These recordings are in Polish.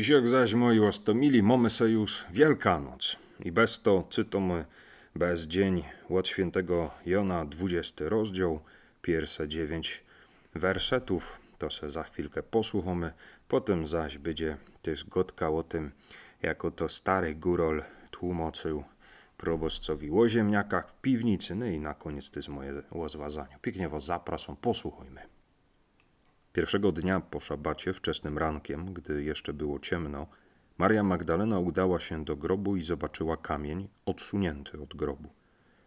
Dzisiaj zaś moi ostomili mamy se już Wielkanoc i bez to cytomy bez dzień od świętego Jona 20 rozdział, pierwsze dziewięć wersetów, to se za chwilkę posłuchamy, potem zaś będzie też gotka o tym, jako to stary górol tłumaczył proboszczowi o ziemniakach w piwnicy, no i na koniec to jest moje rozważanie. Pięknie was zapraszam, posłuchajmy. Pierwszego dnia po szabacie, wczesnym rankiem, gdy jeszcze było ciemno, Maria Magdalena udała się do grobu i zobaczyła kamień odsunięty od grobu.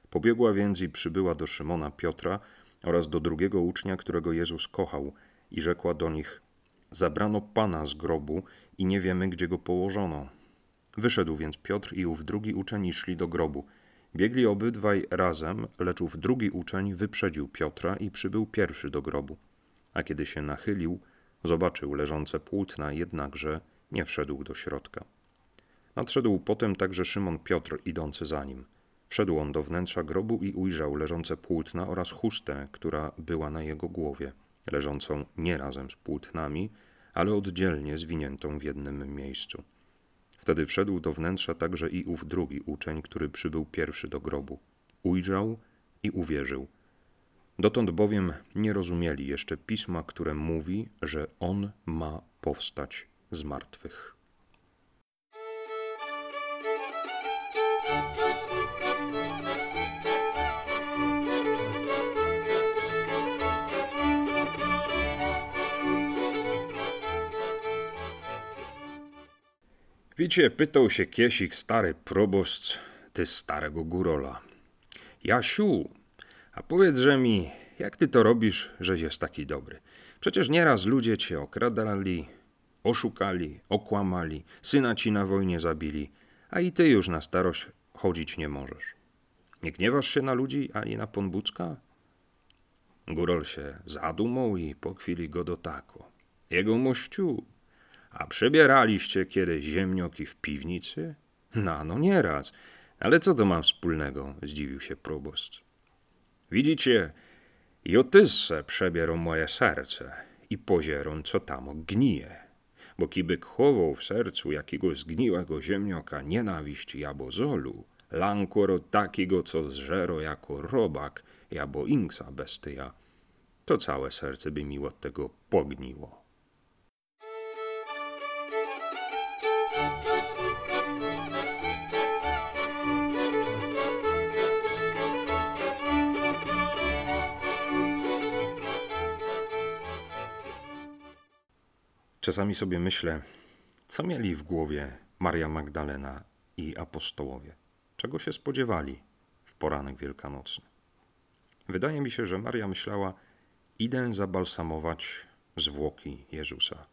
Pobiegła więc i przybyła do Szymona Piotra oraz do drugiego ucznia, którego Jezus kochał, i rzekła do nich: Zabrano pana z grobu i nie wiemy, gdzie go położono. Wyszedł więc Piotr i ów drugi uczeń i szli do grobu. Biegli obydwaj razem, lecz ów drugi uczeń wyprzedził Piotra i przybył pierwszy do grobu a kiedy się nachylił, zobaczył leżące płótna, jednakże nie wszedł do środka. Nadszedł potem także Szymon Piotr, idący za nim. Wszedł on do wnętrza grobu i ujrzał leżące płótna oraz chustę, która była na jego głowie, leżącą nie razem z płótnami, ale oddzielnie zwiniętą w jednym miejscu. Wtedy wszedł do wnętrza także i ów drugi uczeń, który przybył pierwszy do grobu. Ujrzał i uwierzył – Dotąd bowiem nie rozumieli jeszcze pisma, które mówi, że on ma powstać z martwych. Wiecie, pytał się Kiesik, stary proboszcz, ty starego górola. Jasiu, a powiedzże mi, jak ty to robisz, żeś jest taki dobry? Przecież nieraz ludzie cię okradali, oszukali, okłamali, syna ci na wojnie zabili, a i ty już na starość chodzić nie możesz. Nie gniewasz się na ludzi ani na ponbucka? Górol się zadumał i po chwili go do tako. Jego mościu, a przebieraliście kiedyś ziemnioki w piwnicy? No, no nieraz. Ale co to ma wspólnego? Zdziwił się proboszcz. Widzicie, i otysse przebierą moje serce i pozierą, co tam gnije. Bo kiby chował w sercu jakiegoś zgniłego ziemnioka nienawiść jabo zolu, lankor takiego, co zżero jako robak, jabo inksa bestia, to całe serce by mi od tego pogniło. Czasami sobie myślę, co mieli w głowie Maria Magdalena i apostołowie. Czego się spodziewali w poranek wielkanocny? Wydaje mi się, że Maria myślała, idę zabalsamować zwłoki Jezusa.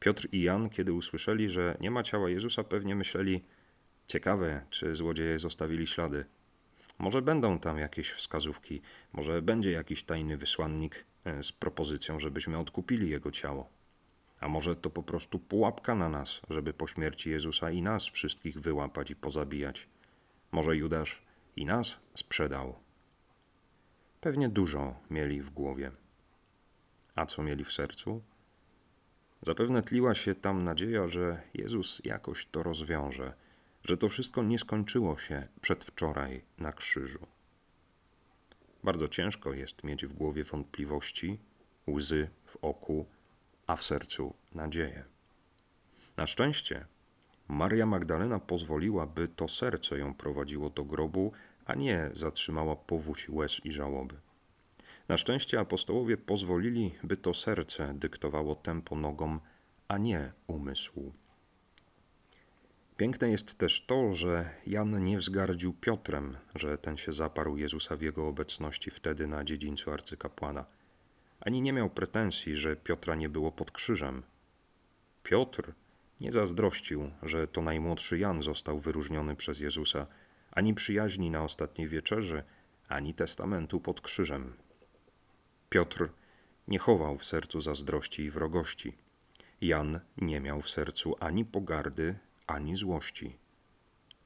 Piotr i Jan, kiedy usłyszeli, że nie ma ciała Jezusa, pewnie myśleli, ciekawe, czy złodzieje zostawili ślady. Może będą tam jakieś wskazówki, może będzie jakiś tajny wysłannik e, z propozycją, żebyśmy odkupili jego ciało. A może to po prostu pułapka na nas, żeby po śmierci Jezusa i nas wszystkich wyłapać i pozabijać. Może Judasz i nas sprzedał. Pewnie dużo mieli w głowie. A co mieli w sercu? Zapewne tliła się tam nadzieja, że Jezus jakoś to rozwiąże, że to wszystko nie skończyło się przedwczoraj na krzyżu. Bardzo ciężko jest mieć w głowie wątpliwości, łzy w oku, a w sercu nadzieję. Na szczęście Maria Magdalena pozwoliła, by to serce ją prowadziło do grobu, a nie zatrzymała powódź łez i żałoby. Na szczęście apostołowie pozwolili, by to serce dyktowało tempo nogom, a nie umysłu. Piękne jest też to, że Jan nie wzgardził Piotrem, że ten się zaparł Jezusa w jego obecności wtedy na dziedzińcu arcykapłana – ani nie miał pretensji, że Piotra nie było pod krzyżem. Piotr Nie zazdrościł, że to najmłodszy Jan został wyróżniony przez Jezusa, ani przyjaźni na ostatniej wieczerzy, ani testamentu pod krzyżem. Piotr nie chował w sercu zazdrości i wrogości. Jan nie miał w sercu ani pogardy, ani złości,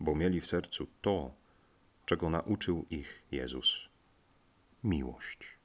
bo mieli w sercu to, czego nauczył ich Jezus miłość.